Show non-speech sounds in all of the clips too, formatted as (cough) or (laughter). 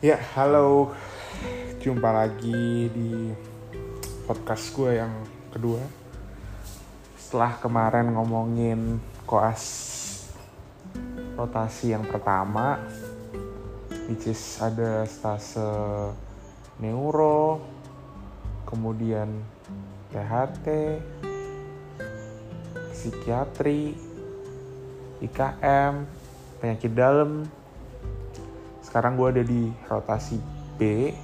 Ya, halo. Jumpa lagi di podcast gue yang kedua. Setelah kemarin ngomongin koas rotasi yang pertama, which is ada stase neuro, kemudian THT, psikiatri, IKM, penyakit dalam, sekarang gue ada di rotasi B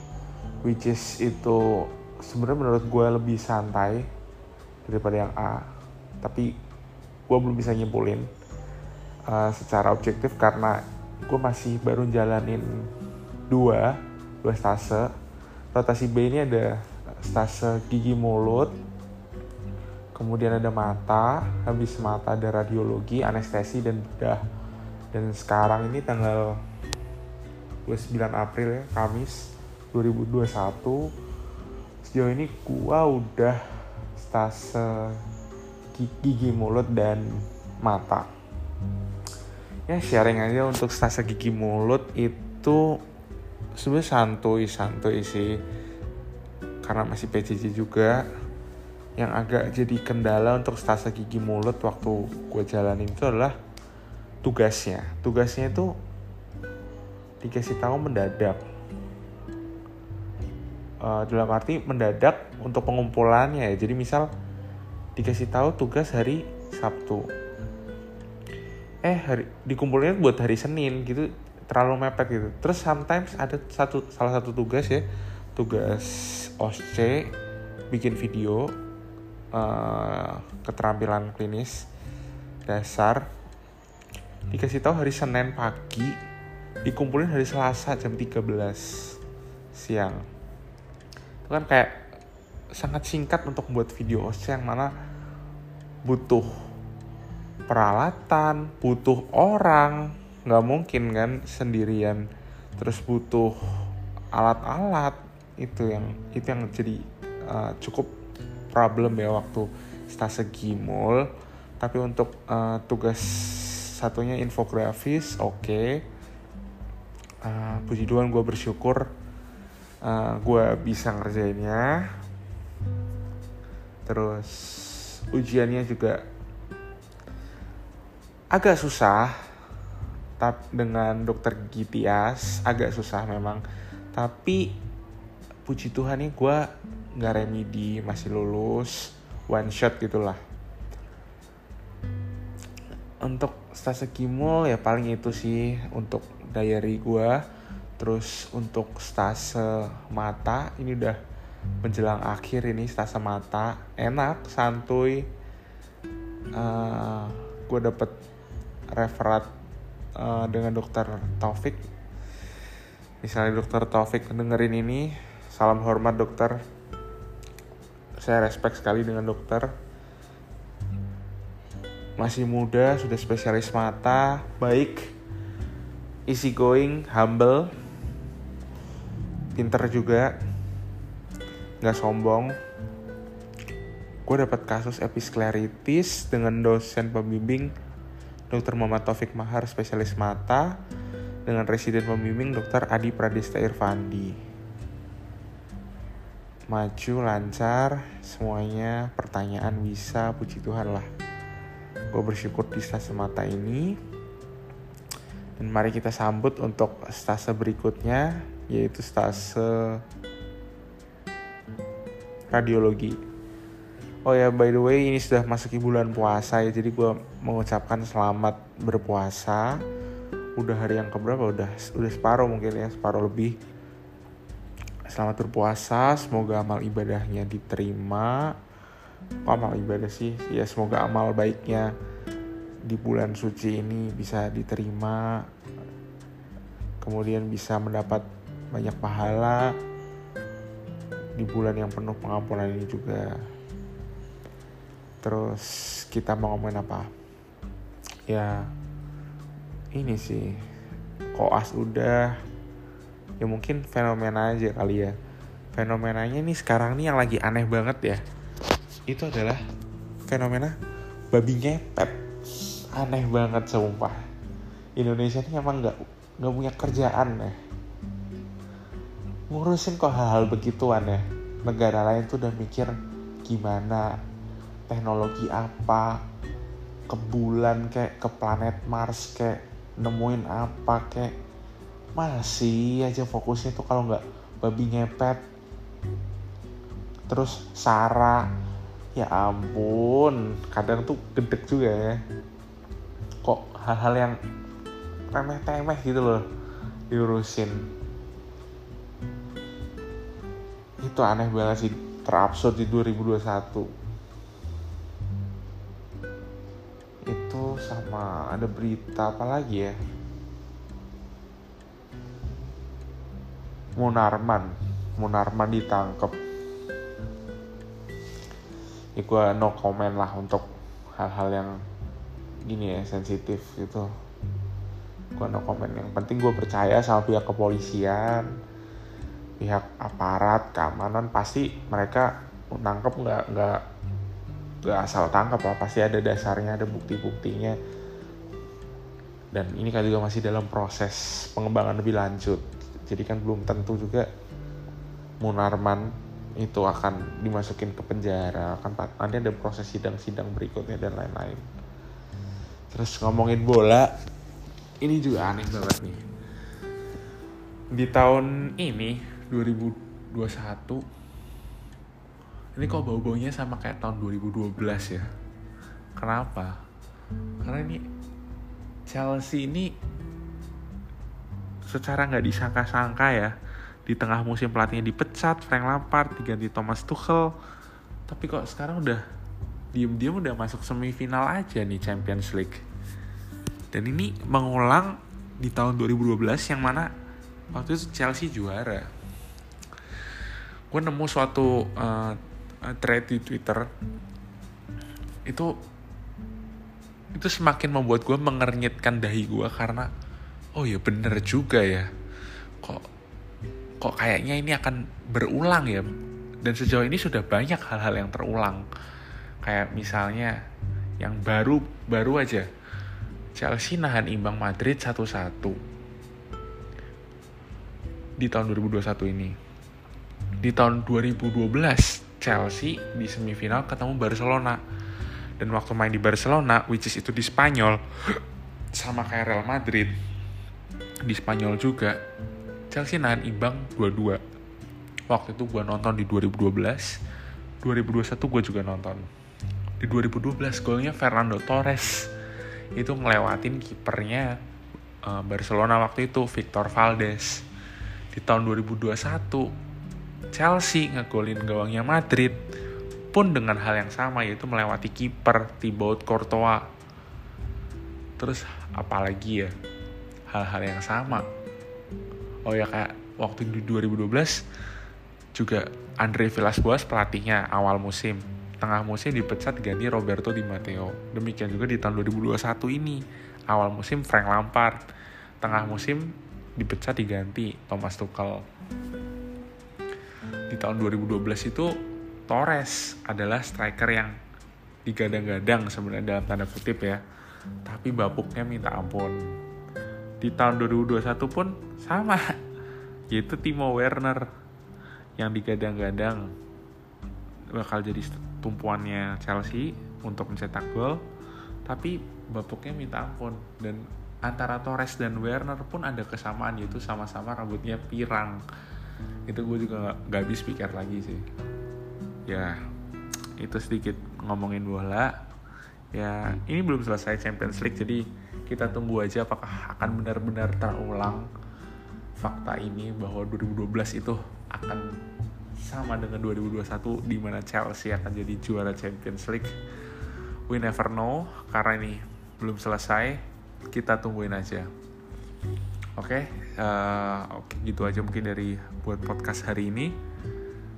which is itu sebenarnya menurut gue lebih santai daripada yang A. Tapi gue belum bisa nyimpulin uh, secara objektif karena gue masih baru jalanin dua dua stase. Rotasi B ini ada stase gigi mulut kemudian ada mata habis mata ada radiologi anestesi dan bedah. Dan sekarang ini tanggal 29 April ya, Kamis 2021. Sejauh ini gua udah stase gigi mulut dan mata. Ya sharing aja untuk stase gigi mulut itu sebenarnya santuy santuy sih karena masih PJJ juga yang agak jadi kendala untuk stase gigi mulut waktu gue jalanin itu adalah tugasnya tugasnya itu dikasih tahu mendadak. Uh, dalam arti mendadak untuk pengumpulannya ya. Jadi misal dikasih tahu tugas hari Sabtu. Eh hari dikumpulnya buat hari Senin gitu terlalu mepet gitu. Terus sometimes ada satu salah satu tugas ya. Tugas OSC bikin video uh, keterampilan klinis dasar. Dikasih tahu hari Senin pagi dikumpulin hari Selasa jam 13 siang. Itu kan kayak sangat singkat untuk membuat video OC yang mana butuh peralatan butuh orang nggak mungkin kan sendirian. Terus butuh alat-alat itu yang itu yang jadi uh, cukup problem ya waktu stase gimul. Tapi untuk uh, tugas satunya infografis oke. okay uh, puji Tuhan gue bersyukur uh, eh, gue bisa ngerjainnya. Terus ujiannya juga agak susah tapi dengan dokter Gitias agak susah memang. Tapi puji Tuhan nih gue nggak remedi masih lulus one shot gitulah untuk stase kimul ya paling itu sih untuk diary gue terus untuk stase mata ini udah menjelang akhir ini stase mata. Enak santuy. Uh, eh, gue dapet referat uh, dengan dokter Taufik. Misalnya dokter Taufik dengerin ini salam hormat dokter. Saya respect sekali dengan dokter masih muda sudah spesialis mata baik easy going, humble, pinter juga, nggak sombong. Gue dapat kasus episkleritis dengan dosen pembimbing Dr. Muhammad Taufik Mahar, spesialis mata, dengan residen pembimbing Dr. Adi Pradesta Irfandi. Maju, lancar, semuanya pertanyaan bisa, puji Tuhan lah. Gue bersyukur di stase mata ini dan mari kita sambut untuk stase berikutnya yaitu stase radiologi. Oh ya by the way ini sudah masuk bulan puasa ya jadi gue mengucapkan selamat berpuasa. Udah hari yang keberapa udah udah separuh mungkin ya separuh lebih. Selamat berpuasa, semoga amal ibadahnya diterima. Amal ibadah sih? Ya semoga amal baiknya di bulan suci ini bisa diterima kemudian bisa mendapat banyak pahala di bulan yang penuh pengampunan ini juga. Terus kita mau ngomongin apa? Ya ini sih koas udah. Ya mungkin fenomena aja kali ya. Fenomenanya nih sekarang nih yang lagi aneh banget ya itu adalah fenomena babi ngepet. Aneh banget sumpah. Indonesia ini emang nggak nggak punya kerjaan ya. Ngurusin kok hal-hal begituan ya. Negara lain tuh udah mikir gimana teknologi apa ke bulan kayak ke planet Mars kayak nemuin apa kayak. Masih aja fokusnya tuh kalau nggak babi ngepet. Terus Sarah ya ampun kadang tuh gedek juga ya. Kok hal-hal yang remeh-temeh gitu loh diurusin. Itu aneh banget sih terabsurd di 2021 itu sama ada berita apa lagi ya? Munarman Munarman ditangkap ya gue no comment lah untuk hal-hal yang gini ya sensitif gitu. Gue no comment. Yang penting gue percaya sama pihak kepolisian pihak aparat keamanan. Pasti mereka nangkep nggak nggak gak asal tangkap lah. Pasti ada dasarnya ada bukti-buktinya. Dan ini kan juga masih dalam proses pengembangan lebih lanjut. Jadi kan belum tentu juga Munarman itu akan dimasukin ke penjara kan nanti ada proses sidang-sidang berikutnya dan lain-lain. Terus ngomongin bola ini juga aneh banget nih. Di tahun ini 2021 ini kok bau-baunya sama kayak tahun 2012 ya? Kenapa? Karena ini Chelsea ini secara nggak disangka-sangka ya di tengah musim pelatihnya dipecat Frank Lampard diganti Thomas Tuchel. Tapi kok sekarang udah diem-diem udah masuk semifinal aja nih Champions League. Dan ini mengulang di tahun 2012 yang mana waktu itu Chelsea juara. Gue nemu suatu uh, thread di Twitter. Itu itu semakin membuat gue mengernyitkan dahi gue karena oh ya bener juga ya kok kok kayaknya ini akan berulang ya? Dan sejauh ini sudah banyak hal-hal yang terulang. Kayak misalnya yang baru baru aja. Chelsea nahan imbang Madrid satu-satu. Di tahun 2021 ini. Di tahun 2012 Chelsea di semifinal ketemu Barcelona. Dan waktu main di Barcelona which is itu di Spanyol sama kayak Real Madrid di Spanyol juga Chelsea nahan imbang 2-2 waktu itu gue nonton di 2012 2021 gue juga nonton di 2012 golnya Fernando Torres itu ngelewatin kipernya uh, Barcelona waktu itu Victor Valdes di tahun 2021 Chelsea ngegolin gawangnya Madrid pun dengan hal yang sama yaitu melewati kiper Thibaut Courtois. Terus apalagi ya hal-hal yang sama. Oh ya kayak waktu di 2012 juga Andre Villas-Boas pelatihnya awal musim. Tengah musim dipecat ganti Roberto Di Matteo. Demikian juga di tahun 2021 ini. Awal musim Frank Lampard. Tengah musim dipecat diganti Thomas Tuchel di tahun 2012 itu Torres adalah striker yang digadang-gadang sebenarnya dalam tanda kutip ya tapi bapuknya minta ampun di tahun 2021 pun sama. Yaitu Timo Werner yang digadang-gadang bakal jadi tumpuannya Chelsea untuk mencetak gol. Tapi bapuknya minta ampun. Dan antara Torres dan Werner pun ada kesamaan yaitu sama-sama rambutnya pirang. Itu gue juga gak, habis pikir lagi sih. Ya itu sedikit ngomongin bola. Ya ini belum selesai Champions League jadi kita tunggu aja apakah akan benar-benar terulang fakta ini bahwa 2012 itu akan sama dengan 2021 di mana Chelsea akan jadi juara Champions League. We never know karena ini belum selesai kita tungguin aja. Oke okay? uh, eh, oke okay, gitu aja mungkin dari buat podcast hari ini.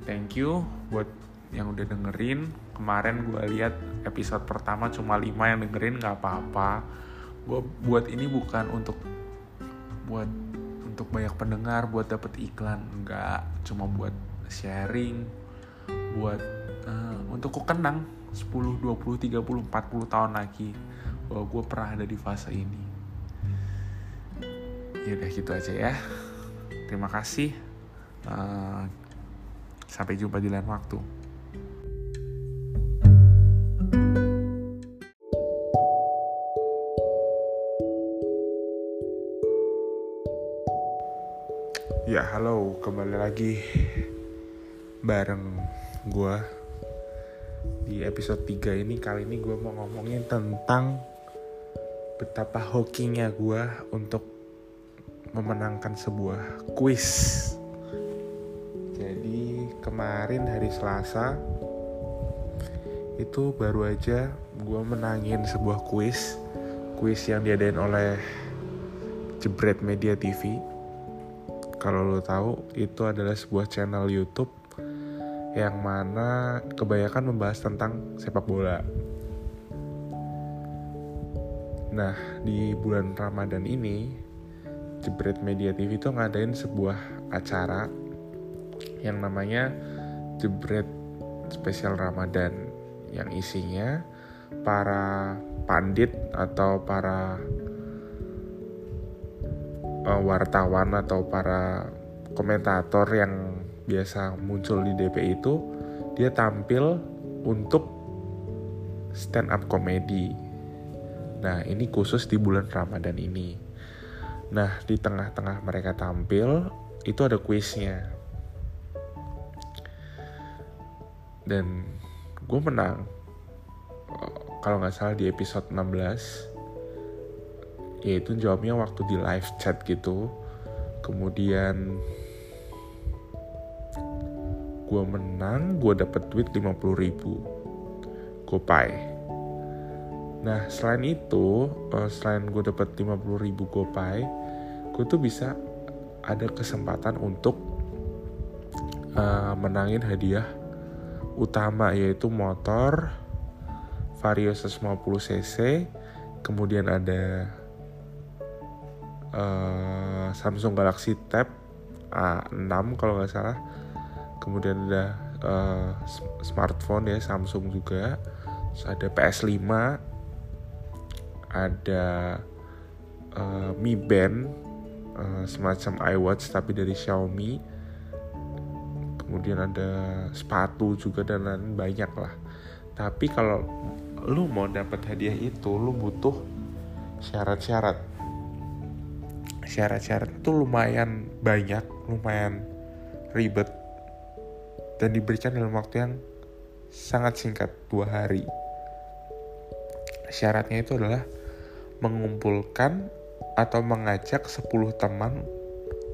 Thank you buat yang udah dengerin. Kemarin gue lihat episode pertama cuma 5 yang dengerin nggak apa-apa gue buat ini bukan untuk buat untuk banyak pendengar buat dapet iklan enggak. Cuma buat sharing buat uh, untuk ku kenang 10, 20, 30, 40 tahun lagi bahwa gue pernah ada di fase ini. Ya udah gitu aja ya. Terima kasih. Uh, sampai jumpa di lain waktu Ya halo. Kembali lagi bareng gue di episode 3 ini kali ini gue mau ngomongin tentang betapa hokinya gue untuk memenangkan sebuah quiz jadi kemarin hari Selasa itu baru aja gue menangin sebuah quiz quiz yang diadain oleh Jebret Media TV kalau lo tahu itu adalah sebuah channel YouTube yang mana kebanyakan membahas tentang sepak bola. Nah, di bulan Ramadan ini, Jebret Media TV itu ngadain sebuah acara yang namanya Jebret Spesial Ramadan yang isinya para pandit atau para uh, wartawan atau para komentator yang biasa muncul di DP itu dia tampil untuk stand up comedy. Nah, ini khusus di bulan Ramadan ini. Nah, di tengah-tengah mereka tampil itu ada kuisnya. Dan gue menang. Kalau nggak salah di episode 16 yaitu jawabnya waktu di live chat gitu. Kemudian gue menang gue dapet duit 50 ribu. Gopay. Nah selain itu uh, selain gue dapet 50 ribu gopay gue tuh bisa ada kesempatan untuk uh, menangin hadiah utama yaitu motor Vario 150 cc. Kemudian ada uh, Samsung Galaxy Tab A6 kalau nggak salah. Kemudian ada uh, smartphone ya Samsung juga. Terus ada PS5 ada uh, Mi Band uh, semacam iWatch tapi dari Xiaomi. Kemudian ada sepatu juga dan lain banyak lah. Tapi kalau lu mau dapat hadiah itu lu butuh syarat-syarat syarat-syarat itu lumayan banyak, lumayan ribet dan diberikan dalam waktu yang sangat singkat, dua hari. Syaratnya itu adalah mengumpulkan atau mengajak 10 teman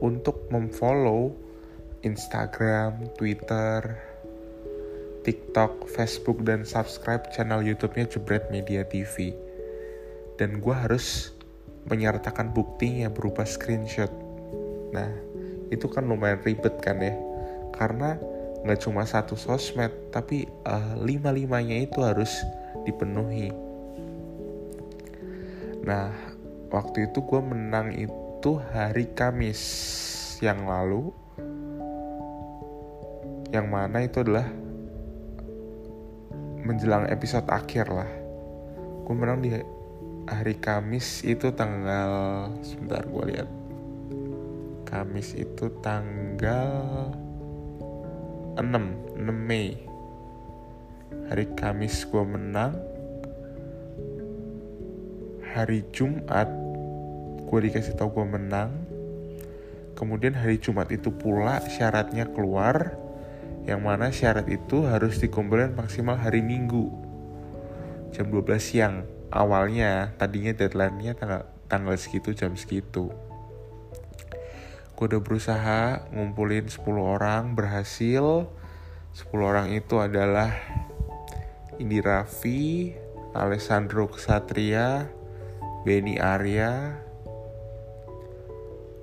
untuk memfollow Instagram, Twitter, TikTok, Facebook, dan subscribe channel YouTube-nya Jebret Media TV. Dan gue harus menyertakan bukti yang berupa screenshot. Nah, itu kan lumayan ribet kan ya, karena nggak cuma satu sosmed, tapi uh, lima-limanya itu harus dipenuhi. Nah, waktu itu gue menang itu hari Kamis yang lalu, yang mana itu adalah menjelang episode akhir lah. Gue menang di hari Kamis itu tanggal sebentar gue lihat. Kamis itu tanggal 6 6 Mei. Hari Kamis gue menang. Hari Jumat gue dikasih tau gue menang. Kemudian hari Jumat itu pula syaratnya keluar yang mana syarat itu harus dikumpulin maksimal hari Minggu jam 12 siang awalnya tadinya deadline-nya tanggal tanggal segitu jam segitu. Gue udah berusaha ngumpulin 10 orang berhasil. 10 orang itu adalah Indi Raffi Alessandro Ksatria Benny Arya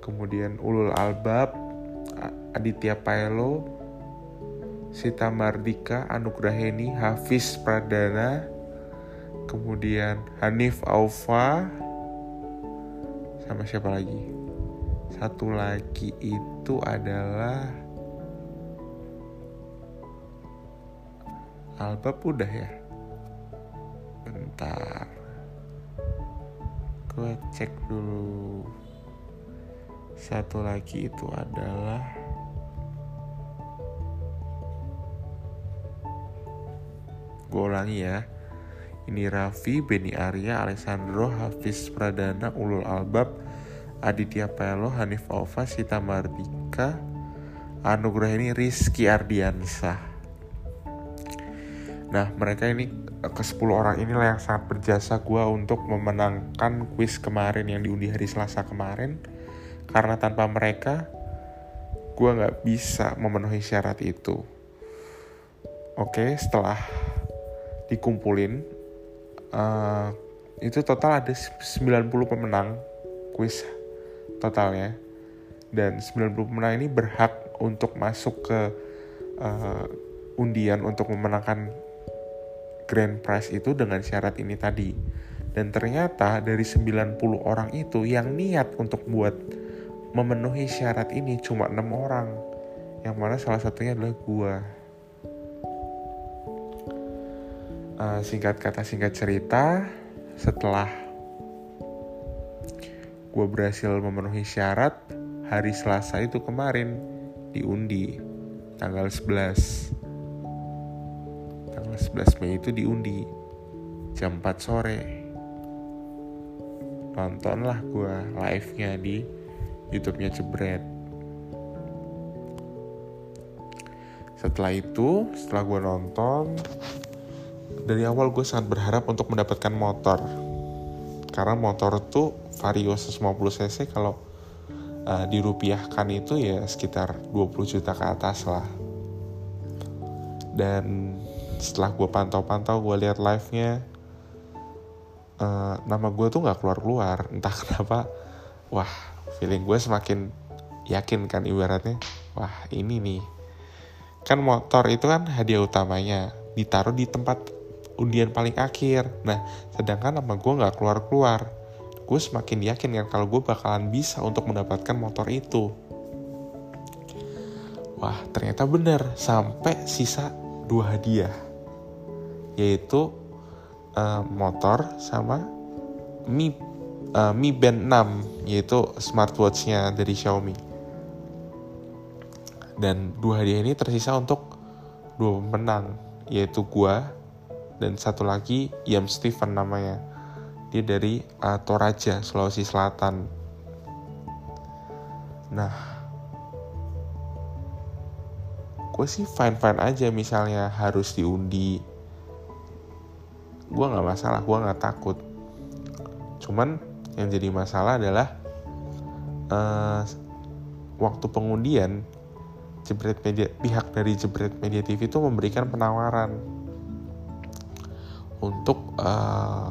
kemudian Ulul Albab Aditya Paelo Sita Mardika Anugraheni Hafiz Pradana kemudian Hanif Aufa sama siapa lagi? Satu lagi itu adalah Alba udah ya? Bentar. Gue cek dulu. Satu lagi itu adalah gue ulangi ya ini Raffi, Beni Arya, Alessandro, Hafiz Pradana, Ulul Albab, Aditya Pelo, Hanif Alfa, Sita Mardika, Anugerah ini Rizky Ardiansah. Nah mereka ini ke 10 orang inilah yang sangat berjasa gue untuk memenangkan kuis kemarin yang diundi hari Selasa kemarin. Karena tanpa mereka gue nggak bisa memenuhi syarat itu. Oke setelah dikumpulin uh, itu total ada 90 pemenang kuis totalnya. Dan 90 pemenang ini berhak untuk masuk ke uh, undian untuk memenangkan grand prize itu dengan syarat ini tadi. Dan ternyata dari 90 orang itu yang niat untuk buat memenuhi syarat ini cuma enam orang. Yang mana salah satunya adalah gua uh, singkat kata singkat cerita setelah gue berhasil memenuhi syarat hari Selasa itu kemarin diundi tanggal 11 tanggal 11 Mei itu diundi jam 4 sore. Nontonlah gue live-nya di YouTube-nya Jebret. Setelah itu setelah gue nonton dari awal gue sangat berharap untuk mendapatkan motor. Karena motor tuh Vario 150 cc kalau uh, dirupiahkan itu ya sekitar 20 juta ke atas lah. Dan setelah gue pantau-pantau gue lihat live-nya uh, nama gue tuh nggak keluar-keluar. (laughs) Entah kenapa wah feeling gue semakin yakin kan ibaratnya. Wah ini nih. Kan motor itu kan hadiah utamanya ditaruh di tempat undian paling akhir. Nah, sedangkan nama gue nggak keluar-keluar. Gue semakin yakin kan kalau gue bakalan bisa untuk mendapatkan motor itu. Wah, ternyata bener. Sampai sisa dua hadiah. Yaitu uh, motor sama Mi, uh, Mi Band 6. Yaitu smartwatchnya dari Xiaomi. Dan dua hadiah ini tersisa untuk dua pemenang. Yaitu gue dan satu lagi Iam Stephen namanya. Dia dari uh, Toraja Sulawesi Selatan. Nah. Gue sih fine fine aja misalnya harus diundi. Gue nggak masalah gue nggak takut. Cuman yang jadi masalah adalah uh, waktu pengundian jebret media pihak dari jebret media TV itu memberikan penawaran untuk uh,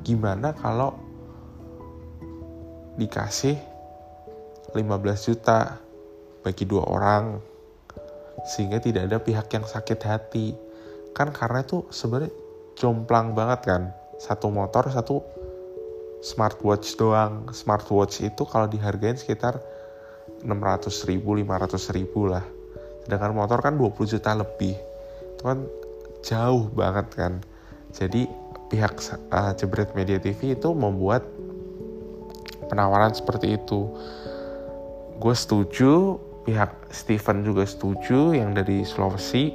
gimana kalau dikasih 15 juta bagi dua orang sehingga tidak ada pihak yang sakit hati. Kan karena itu sebenarnya jomplang banget kan satu motor satu smartwatch doang. Smartwatch itu kalau dihargain sekitar 600 ribu 500 ribu lah. Sedangkan motor kan 20 juta lebih. Itu kan jauh banget kan jadi pihak uh, Jebret Media TV itu membuat penawaran seperti itu. Gue setuju, pihak Steven juga setuju yang dari Sulawesi.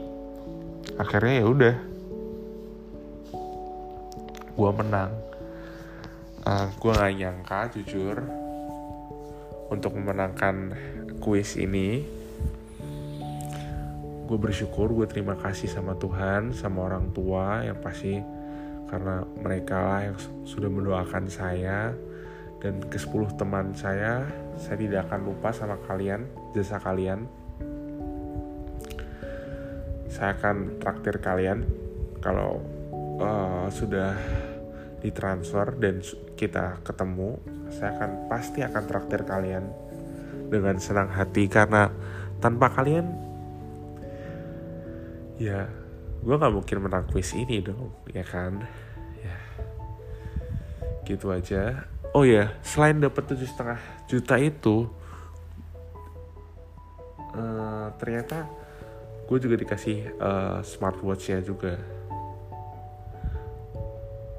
Akhirnya ya udah, gue menang. Uh, eh, gue gak nyangka jujur untuk memenangkan kuis ini gue bersyukur gue terima kasih sama Tuhan sama orang tua yang pasti karena mereka lah yang sudah mendoakan saya dan ke 10 teman saya. Saya tidak akan lupa sama kalian jasa kalian. Saya akan traktir kalian kalau uh, sudah ditransfer dan kita ketemu. Saya akan pasti akan traktir kalian dengan senang hati karena tanpa kalian ya gue nggak mungkin menang quiz ini dong ya kan? Ya gitu aja. Oh ya selain dapat tujuh setengah juta itu uh, ternyata gue juga dikasih uh, smartwatch ya juga.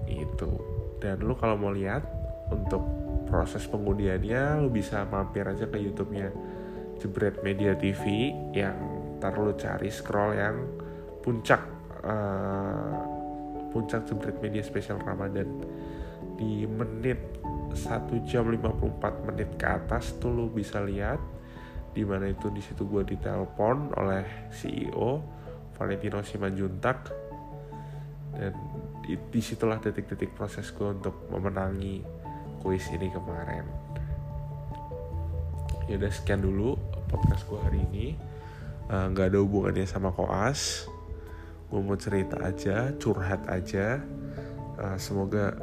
Itu dan lu kalau mau lihat untuk proses pengundiannya lu bisa mampir aja ke YouTube-nya Jebret Media TV yang ntar lu cari scroll yang puncak uh, puncak jebret media spesial Ramadan. Di menit 1 jam 54 menit ke atas tuh lu bisa lihat di mana itu di situ gue ditelepon oleh CEO Valentino Simanjuntak. Dan di, di situlah detik-detik proses gue untuk memenangi kuis ini kemarin. Ya udah sekian dulu podcast gue hari ini. Eh, nggak uh, ada hubungannya sama koas gue mau cerita aja curhat aja. Uh, semoga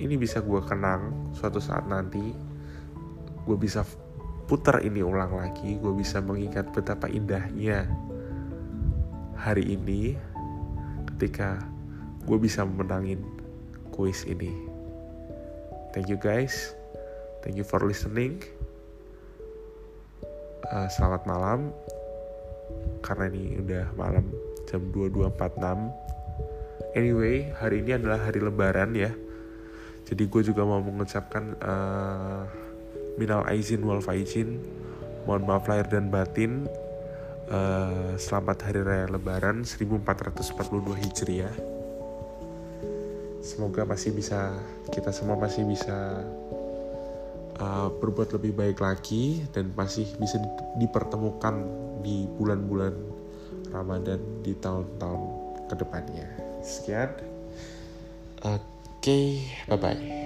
ini bisa gue kenang suatu saat nanti. Gue bisa putar ini ulang lagi. Gue bisa mengingat betapa indahnya hari ini ketika gue bisa menangin kuis ini. Thank you guys. Thank you for listening. Uh, selamat malam. Karena ini udah malam jam 22.46 anyway hari ini adalah hari lebaran ya. Jadi gue juga mau mengucapkan uh, minal aizin wal faizin. Mohon maaf lahir dan batin. Uh, selamat hari raya lebaran 1442 hijriah. Semoga masih bisa kita semua masih bisa uh, berbuat lebih baik lagi dan masih bisa dipertemukan di bulan-bulan Ramadan di tahun-tahun ke depannya sekian. Oke okay, bye bye